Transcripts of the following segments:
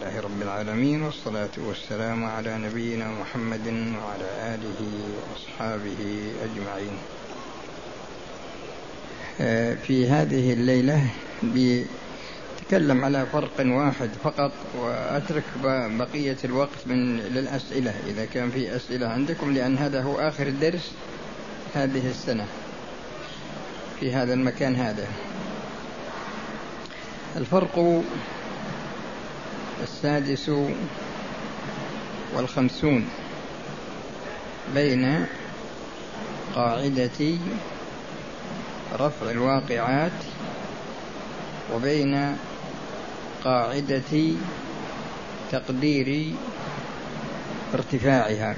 لله رب العالمين والصلاة والسلام على نبينا محمد وعلى آله وأصحابه أجمعين. آه، في هذه الليلة بتكلم على فرق واحد فقط وأترك بقية الوقت من للأسئلة. إذا كان في أسئلة عندكم لأن هذا هو آخر الدرس هذه السنة في هذا المكان هذا. الفرق السادس والخمسون بين قاعدة رفع الواقعات وبين قاعدة تقدير ارتفاعها.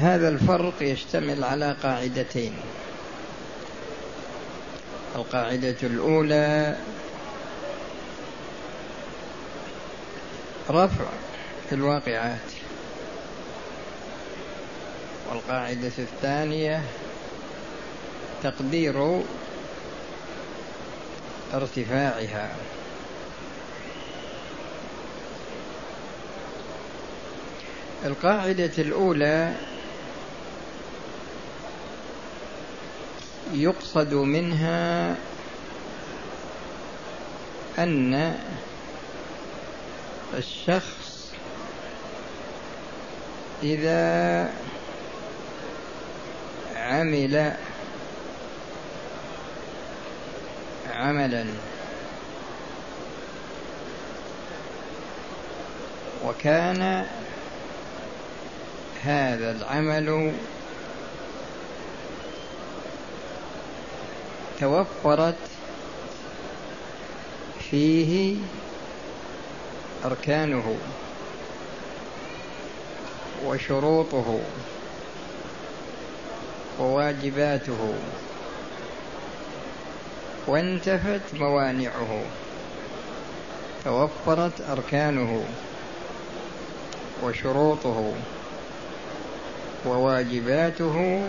هذا الفرق يشتمل على قاعدتين. القاعدة الأولى رفع في الواقعات والقاعدة الثانية تقدير ارتفاعها. القاعدة الأولى يقصد منها أن الشخص إذا عمل عملا وكان هذا العمل توفرت فيه أركانه وشروطه وواجباته وانتفت موانعه توفرت أركانه وشروطه وواجباته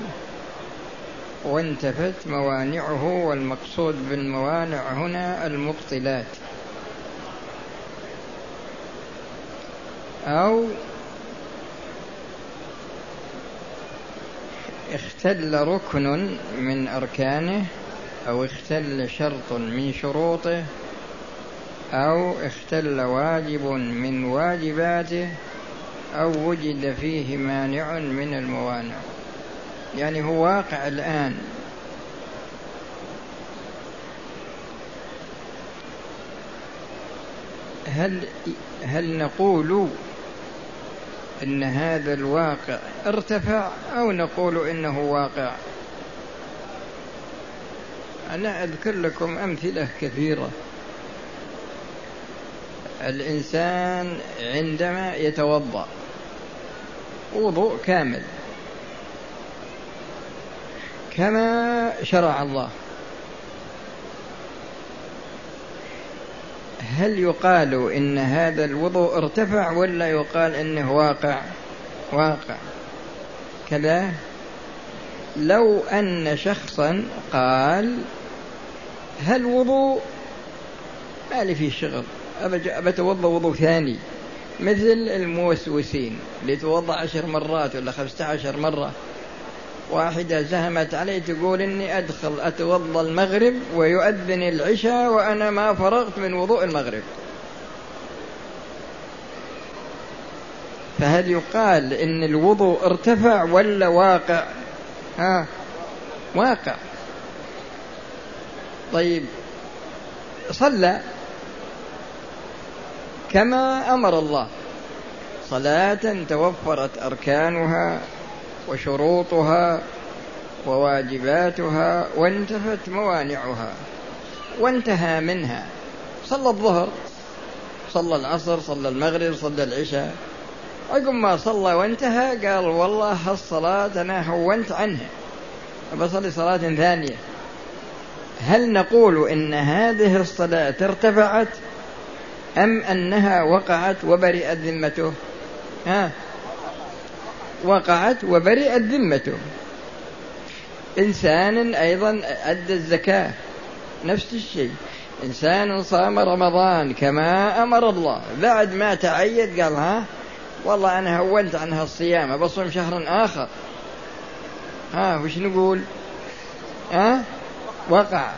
وانتفت موانعه والمقصود بالموانع هنا المبطلات. أو اختل ركن من أركانه أو اختل شرط من شروطه أو اختل واجب من واجباته أو وجد فيه مانع من الموانع. يعني هو واقع الآن. هل هل نقول إن هذا الواقع ارتفع أو نقول إنه واقع؟ أنا أذكر لكم أمثلة كثيرة. الإنسان عندما يتوضأ وضوء كامل. كما شرع الله. هل يقال إن هذا الوضوء ارتفع ولا يقال إنه واقع؟ واقع. كذا. لو أن شخصا قال هل وضوء؟ ما لي فيه شغل. أبتوضأ وضوء ثاني. مثل الموسوسين اللي توضأ عشر مرات ولا خمسة عشر مرة. واحدة زهمت علي تقول إني أدخل أتوضأ المغرب ويؤذن العشاء وأنا ما فرغت من وضوء المغرب. فهل يقال إن الوضوء ارتفع ولا واقع؟ ها واقع. طيب صلى كما أمر الله. صلاة توفرت أركانها. وشروطها وواجباتها وانتفت موانعها. وانتهى منها. صلى الظهر صلى العصر صلى المغرب صلى العشاء. عقب ما صلى وانتهى قال والله هالصلاة أنا هونت عنها. بصلي صلاة ثانية. هل نقول إن هذه الصلاة ارتفعت أم أنها وقعت وبرئت ذمته؟ ها؟ وقعت وبرئت ذمته. إنسان أيضا أدى الزكاة نفس الشيء. إنسان صام رمضان كما أمر الله. بعد ما تعيد قال ها والله أنا هونت عن هالصيام بصوم شهر آخر. ها وش نقول؟ ها؟ وقع.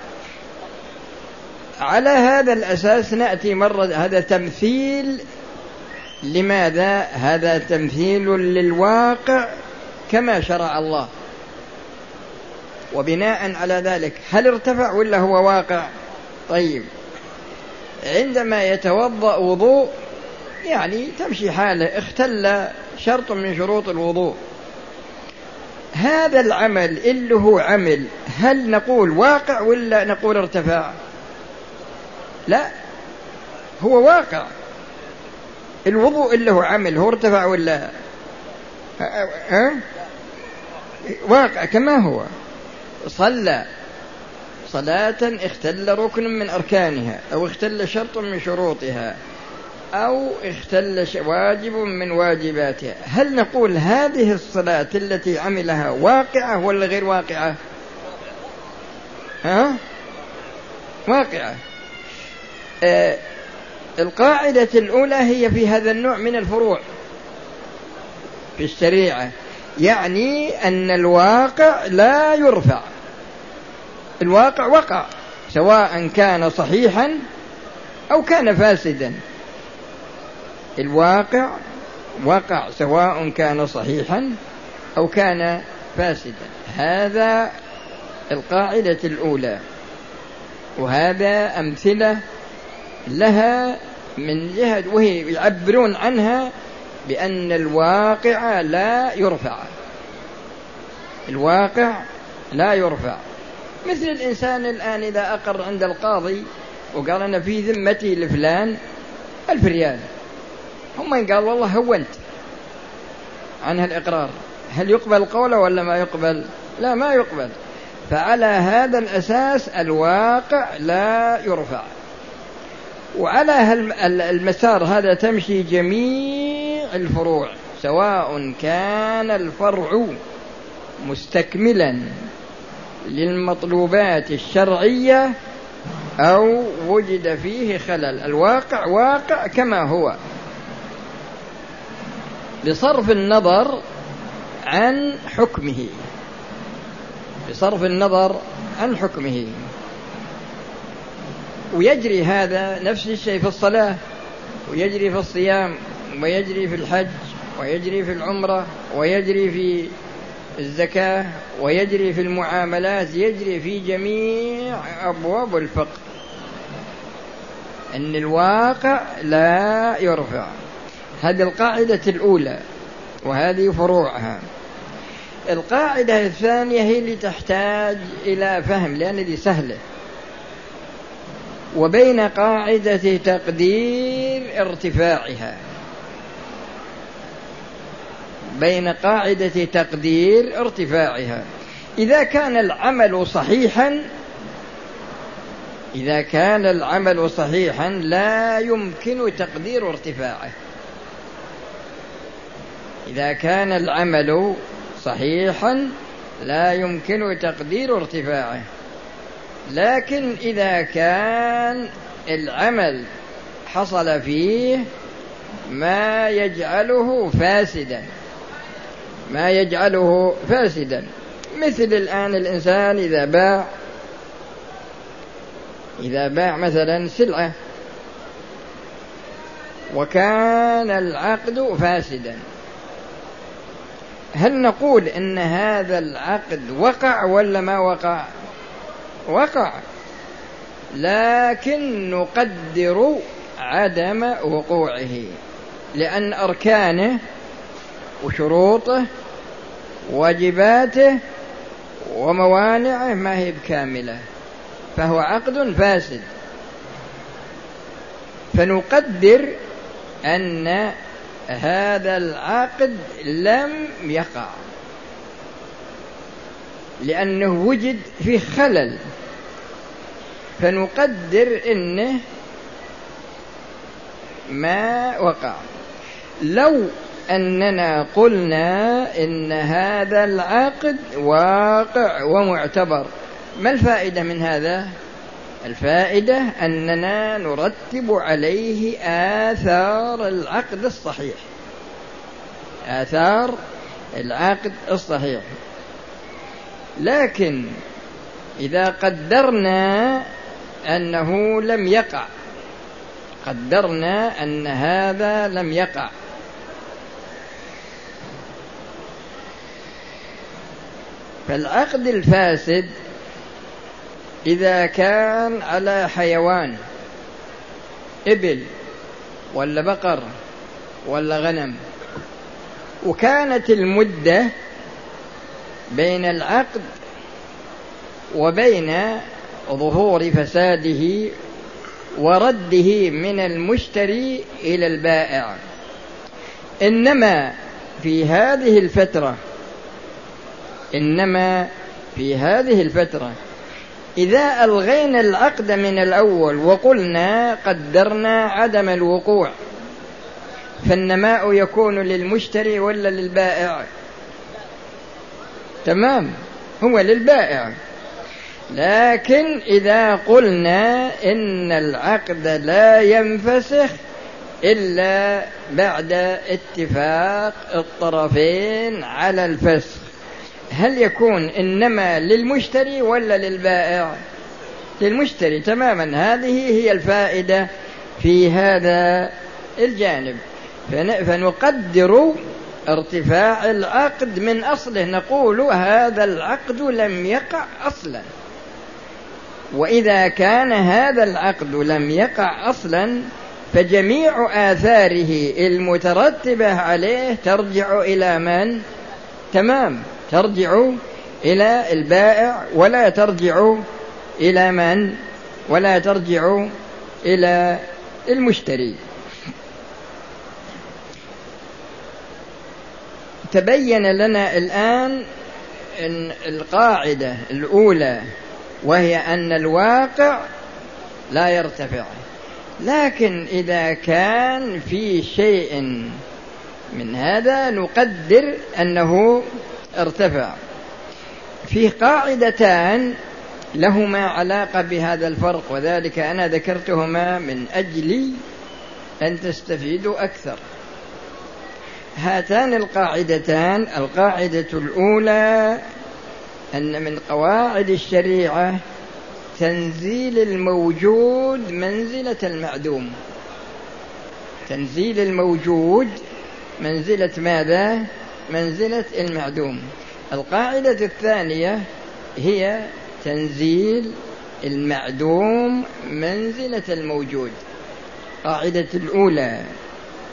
على هذا الأساس نأتي مرة هذا تمثيل لماذا هذا تمثيل للواقع كما شرع الله؟ وبناء على ذلك هل ارتفع ولا هو واقع؟ طيب عندما يتوضأ وضوء يعني تمشي حاله اختل شرط من شروط الوضوء. هذا العمل اللي هو عمل هل نقول واقع ولا نقول ارتفع؟ لا هو واقع. الوضوء اللي هو عمل هو ارتفع ولا؟ أه؟ واقع كما هو. صلى. صلاة اختل ركن من أركانها أو اختل شرط من شروطها أو اختل واجب من واجباتها. هل نقول هذه الصلاة التي عملها واقعة ولا غير واقعة؟ ها؟ واقعة. آه القاعدة الأولى هي في هذا النوع من الفروع في الشريعة يعني أن الواقع لا يرفع. الواقع وقع سواء كان صحيحا أو كان فاسدا. الواقع وقع سواء كان صحيحا أو كان فاسدا. هذا القاعدة الأولى وهذا أمثلة لها من جهة وهي يعبرون عنها بأن الواقع لا يرفع. الواقع لا يرفع. مثل الإنسان الآن إذا أقر عند القاضي وقال أنا في ذمتي لفلان ألف ريال هم قال والله هونت عن هالإقرار. هل يقبل قوله ولا ما يقبل؟ لا ما يقبل. فعلى هذا الأساس الواقع لا يرفع. وعلى المسار هذا تمشي جميع الفروع سواء كان الفرع مستكملا للمطلوبات الشرعية أو وجد فيه خلل. الواقع واقع كما هو. بصرف النظر عن حكمه. بصرف النظر عن حكمه. ويجري هذا نفس الشيء في الصلاة ويجري في الصيام ويجري في الحج ويجري في العمرة ويجري في الزكاة ويجري في المعاملات يجري في جميع أبواب الفقه. أن الواقع لا يرفع. هذه القاعدة الأولى وهذه فروعها. القاعدة الثانية هي اللي تحتاج إلى فهم لأن دي سهلة. وبين قاعدة تقدير ارتفاعها. بين قاعدة تقدير ارتفاعها. إذا كان العمل صحيحا إذا كان العمل صحيحا لا يمكن تقدير ارتفاعه. إذا كان العمل صحيحا لا يمكن تقدير ارتفاعه. لكن إذا كان العمل حصل فيه ما يجعله فاسدا. ما يجعله فاسدا. مثل الآن الإنسان إذا باع إذا باع مثلا سلعة وكان العقد فاسدا. هل نقول إن هذا العقد وقع ولا ما وقع؟ وقع. لكن نقدر عدم وقوعه لأن أركانه وشروطه واجباته وموانعه ما هي بكاملة فهو عقد فاسد. فنقدر أن هذا العقد لم يقع لأنه وجد فيه خلل. فنقدر انه ما وقع. لو أننا قلنا إن هذا العقد واقع ومعتبر ما الفائدة من هذا؟ الفائدة أننا نرتب عليه آثار العقد الصحيح. آثار العقد الصحيح. لكن إذا قدرنا أنه لم يقع. قدرنا أن هذا لم يقع. فالعقد الفاسد إذا كان على حيوان إبل ولا بقر ولا غنم وكانت المدة بين العقد وبين ظهور فساده ورده من المشتري إلى البائع. إنما في هذه الفترة إنما في هذه الفترة إذا ألغينا العقد من الأول وقلنا قدرنا عدم الوقوع فالنماء يكون للمشتري ولا للبائع؟ تمام هو للبائع. لكن إذا قلنا إن العقد لا ينفسخ إلا بعد اتفاق الطرفين على الفسخ هل يكون إنما للمشتري ولا للبائع؟ للمشتري تماما هذه هي الفائدة في هذا الجانب. فنقدر ارتفاع العقد من أصله نقول هذا العقد لم يقع أصلا. وإذا كان هذا العقد لم يقع أصلا فجميع آثاره المترتبة عليه ترجع إلى من؟ تمام ترجع إلى البائع ولا ترجع إلى من؟ ولا ترجع إلى المشتري تبين لنا الآن أن القاعدة الأولى وهي أن الواقع لا يرتفع. لكن إذا كان في شيء من هذا نقدر أنه ارتفع. في قاعدتان لهما علاقة بهذا الفرق وذلك أنا ذكرتهما من أجل أن تستفيدوا أكثر. هاتان القاعدتان القاعدة الأولى أن من قواعد الشريعة تنزيل الموجود منزلة المعدوم. تنزيل الموجود منزلة ماذا؟ منزلة المعدوم. القاعدة الثانية هي تنزيل المعدوم منزلة الموجود. القاعدة الأولى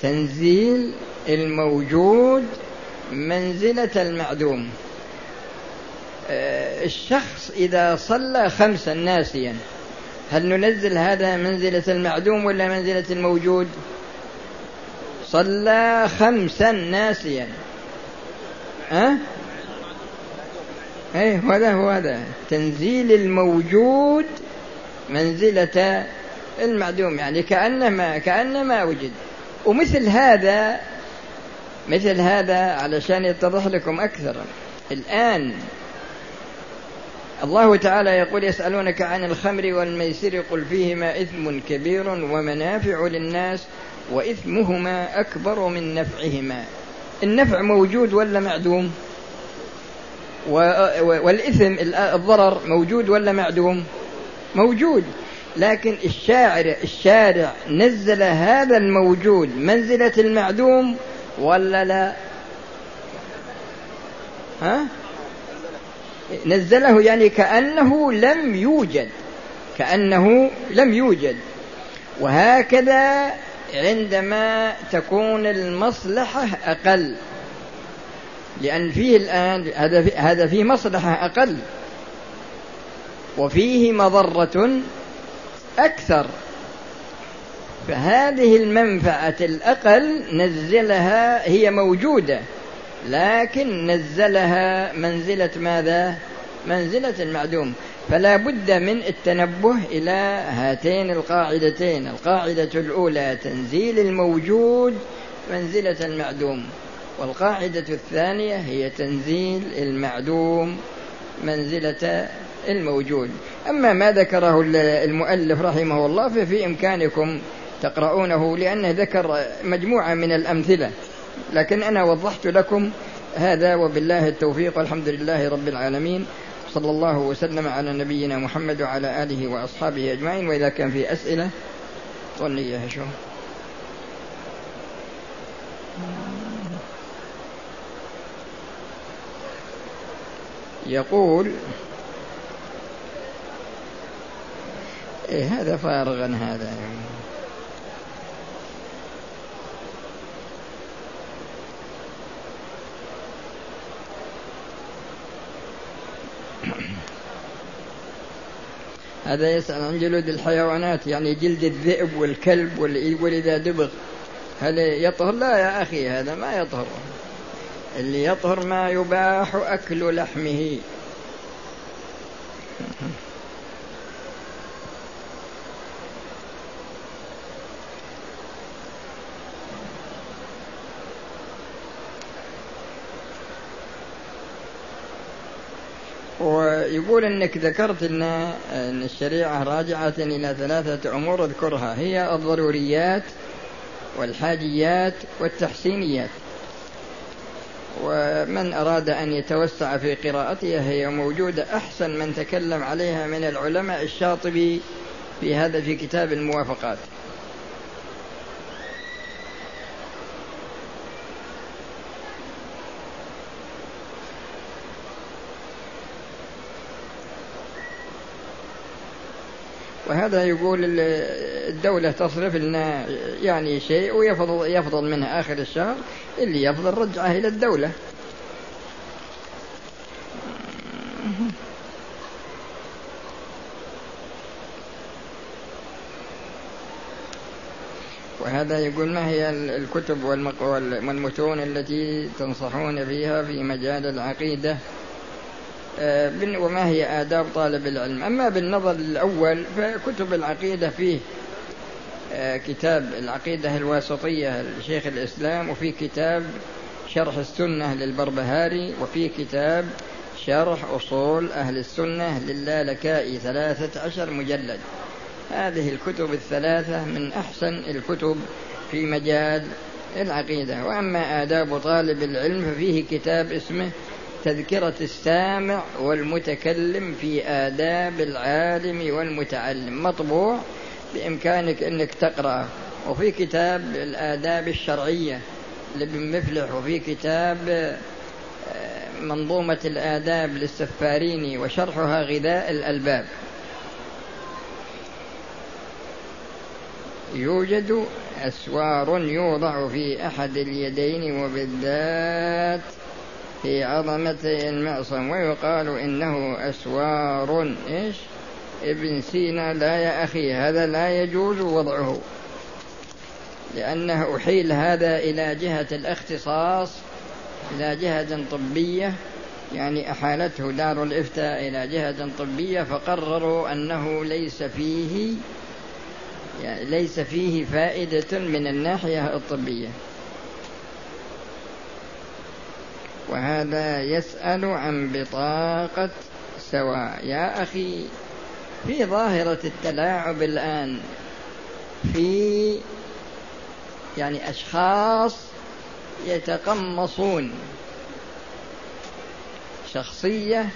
تنزيل الموجود منزلة المعدوم. الشخص إذا صلى خمسا ناسيا هل ننزل هذا منزلة المعدوم ولا منزلة الموجود؟ صلى خمسا ناسيا ها؟ أه؟ إيه هذا هو هذا. تنزيل الموجود منزلة المعدوم يعني. كأنما كأنما وجد. ومثل هذا مثل هذا علشان يتضح لكم أكثر. الآن الله تعالى يقول يسألونك عن الخمر والميسر قل فيهما إثم كبير ومنافع للناس وإثمهما أكبر من نفعهما. النفع موجود ولا معدوم؟ والإثم الضرر موجود ولا معدوم؟ موجود. لكن الشاعر الشارع نزل هذا الموجود منزلة المعدوم ولا لا؟ ها؟ نزله يعني كأنه لم يوجد كأنه لم يوجد. وهكذا عندما تكون المصلحة أقل لأن فيه الآن هذا هذا فيه مصلحة أقل. وفيه مضرة أكثر. فهذه المنفعة الأقل نزلها هي موجودة. لكن نزلها منزلة ماذا؟ منزلة المعدوم فلا بد من التنبه إلى هاتين القاعدتين. القاعدة الأولى تنزيل الموجود منزلة المعدوم. والقاعدة الثانية هي تنزيل المعدوم منزلة الموجود. أما ما ذكره المؤلف رحمه الله ففي إمكانكم تقرؤونه لأنه ذكر مجموعة من الأمثلة. لكن أنا وضحت لكم هذا وبالله التوفيق والحمد لله رب العالمين صلى الله وسلم على نبينا محمد وعلى آله وأصحابه أجمعين. وإذا كان في أسئلة ظنية شو يقول إيه هذا فارغا هذا. هذا يسأل عن جلود الحيوانات يعني جلد الذئب والكلب والإذا دبغ. هل يطهر؟ لا يا أخي هذا ما يطهر. اللي يطهر ما يباح أكل لحمه. ويقول إنك ذكرت إن إن الشريعة راجعة إلى ثلاثة أمور أذكرها. هي الضروريات والحاجيات والتحسينيات. ومن أراد أن يتوسع في قراءتها هي موجودة أحسن من تكلم عليها من العلماء الشاطبي في هذا في كتاب الموافقات. وهذا يقول الدولة تصرف لنا يعني شيء ويفضل يفضل منها آخر الشهر اللي يفضل رجعه إلى الدولة. وهذا يقول ما هي الكتب والمتون التي تنصحون فيها في مجال العقيدة؟ وما هي آداب طالب العلم. أما بالنظر الأول فكتب العقيدة فيه آه، كتاب العقيدة الواسطية لشيخ الإسلام وفي كتاب شرح السنة للبربهاري وفي كتاب شرح أصول أهل السنة للالكائي ثلاثة عشر مجلد. هذه الكتب الثلاثة من أحسن الكتب في مجال العقيدة. وأما آداب طالب العلم ففيه كتاب اسمه تذكرة السامع والمتكلم في آداب العالم والمتعلم. مطبوع بإمكانك أنك تقرأه وفي كتاب الآداب الشرعية لابن مفلح وفي كتاب آه، منظومة الآداب للسفاريني وشرحها غذاء الألباب. يوجد أسوار يوضع في أحد اليدين وبالذات في عظمة المعصم ويقال إنه أسوار. إيش؟ ابن سينا لا يا أخي هذا لا يجوز وضعه لأنه أحيل هذا إلى جهة الاختصاص إلى جهة طبية يعني أحالته دار الإفتاء إلى جهة طبية فقرروا أنه ليس فيه يعني ليس فيه فائدة من الناحية الطبية. وهذا يسأل عن بطاقة سواء. يا أخي في ظاهرة التلاعب الآن في يعني أشخاص يتقمصون. شخصية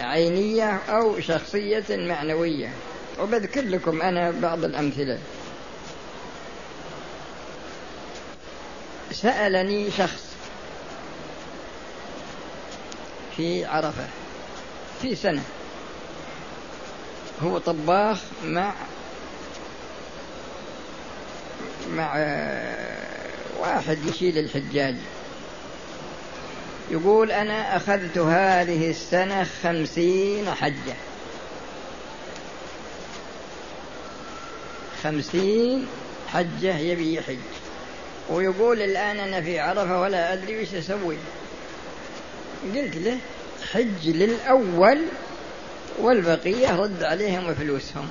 عينية أو شخصية معنوية. وبذكر لكم أنا بعض الأمثلة. سألني شخص في عرفة في سنة. هو طباخ مع مع واحد يشيل الحجاج. يقول أنا أخذت هذه السنة خمسين حجة. خمسين حجة يبي يحج. ويقول الآن أنا في عرفة ولا أدري وش أسوي. قلت له حج للأول والبقية رد عليهم فلوسهم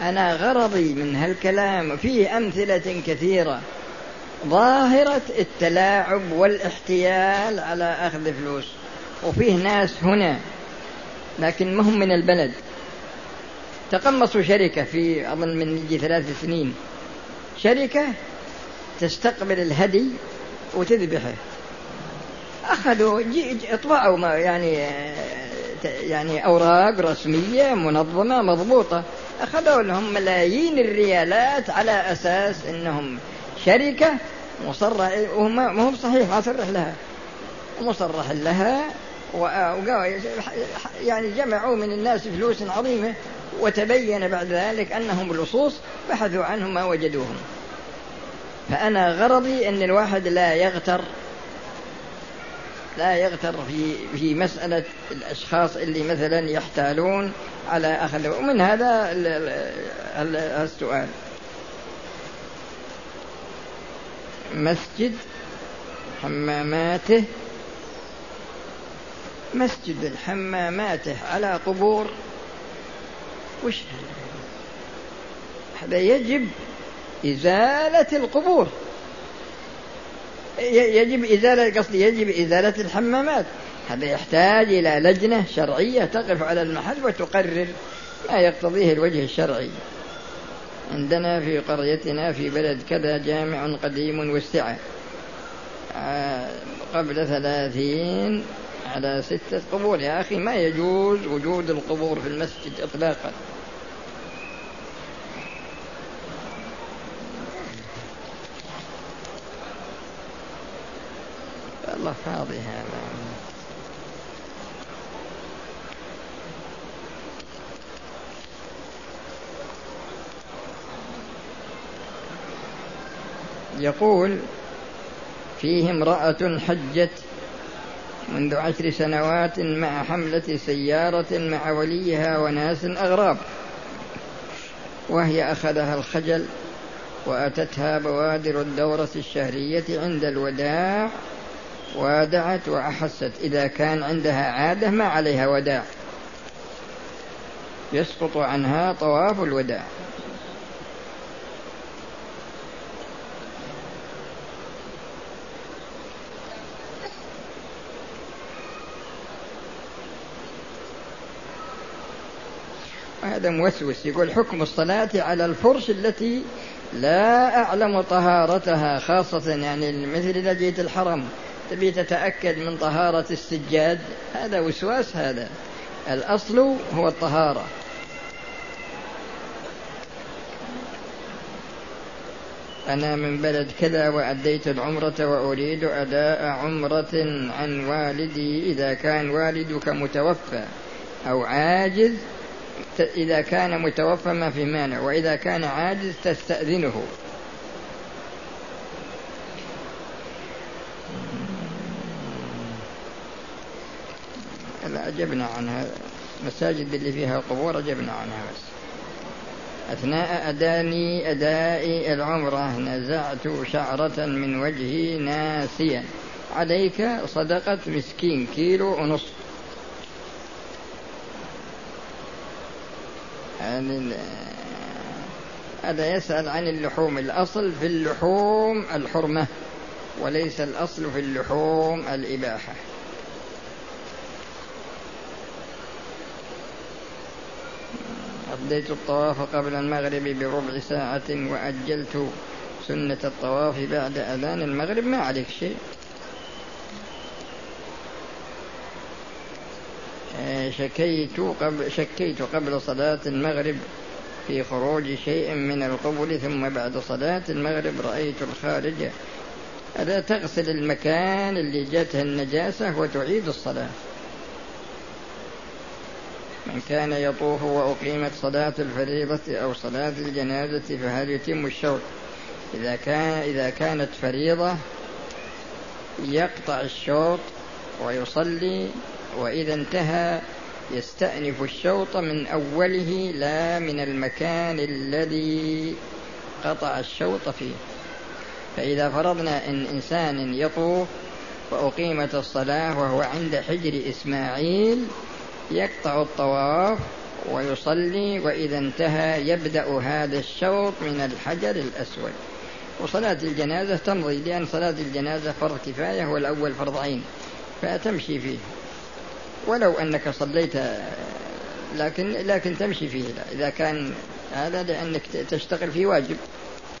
أنا غرضي من هالكلام فيه أمثلة كثيرة. ظاهرة التلاعب والاحتيال على أخذ فلوس. وفيه ناس هنا لكن ما هم من البلد. تقمصوا شركة في أظن من يجي ثلاث سنين. شركة تستقبل الهدي وتذبحه. أخذوا اطبعوا يعني يعني أوراق رسمية منظمة مضبوطة. أخذوا لهم ملايين الريالات على أساس أنهم شركة مصرح وما ما هو صحيح صرح لها. مصرح لها يعني جمعوا من الناس فلوس عظيمة وتبين بعد ذلك أنهم لصوص بحثوا عنهم ما وجدوهم. فأنا غرضي أن الواحد لا يغتر لا يغتر في في مسألة الأشخاص اللي مثلا يحتالون على أخذ ومن هذا السؤال. مسجد حماماته مسجد الحماماته على قبور وش هذا يجب إزالة القبور. يجب إزالة قصدي يجب إزالة الحمامات. هذا يحتاج إلى لجنة شرعية تقف على المحل وتقرر ما يقتضيه الوجه الشرعي. عندنا في قريتنا في بلد كذا جامع قديم وسعة آه، قبل ثلاثين على ستة قبور. يا أخي ما يجوز وجود القبور في المسجد إطلاقا. الله فاضي هذا. يقول فيه امرأة حجت منذ عشر سنوات مع حملة سيارة مع وليها وناس أغراب وهي أخذها الخجل وأتتها بوادر الدورة الشهرية عند الوداع وادعت وأحست. إذا كان عندها عادة ما عليها وداع. يسقط عنها طواف الوداع. هذا موسوس. يقول حكم الصلاة على الفرش التي لا أعلم طهارتها خاصة يعني مثل إذا جيت الحرم. تبي تتأكد من طهارة السجاد؟ هذا وسواس هذا. الأصل هو الطهارة. أنا من بلد كذا وأديت العمرة وأريد أداء عمرة عن والدي. إذا كان والدك متوفى أو عاجز إذا كان متوفى ما في مانع وإذا كان عاجز تستأذنه. لا أجبنا عنها المساجد اللي فيها قبور أجبنا عنها بس. أثناء أداني أداء العمرة نزعت شعرة من وجهي ناسيا. عليك صدقة مسكين كيلو ونصف. هذا يسأل عن اللحوم. الأصل في اللحوم الحرمة وليس الأصل في اللحوم الإباحة. أديت الطواف قبل المغرب بربع ساعة وأجلت سنة الطواف بعد أذان المغرب ما عليك شيء. شكيت قبل شكيت قبل صلاة المغرب في خروج شيء من القبل ثم بعد صلاة المغرب رأيت الخارج. هذا تغسل المكان اللي جاته النجاسة وتعيد الصلاة. من كان يطوف وأقيمت صلاة الفريضة أو صلاة الجنازة فهل يتم الشوط؟ إذا كان إذا كانت فريضة يقطع الشوط ويصلي وإذا انتهى يستأنف الشوط من أوله لا من المكان الذي قطع الشوط فيه. فإذا فرضنا أن إنسان يطوف وأقيمت الصلاة وهو عند حجر إسماعيل يقطع الطواف ويصلي وإذا انتهى يبدأ هذا الشوط من الحجر الأسود. وصلاة الجنازة تمضي لأن صلاة الجنازة فرض كفاية والأول فرض عين فتمشي فيه. ولو أنك صليت لكن لكن تمشي فيه. إذا كان هذا لأنك تشتغل في واجب.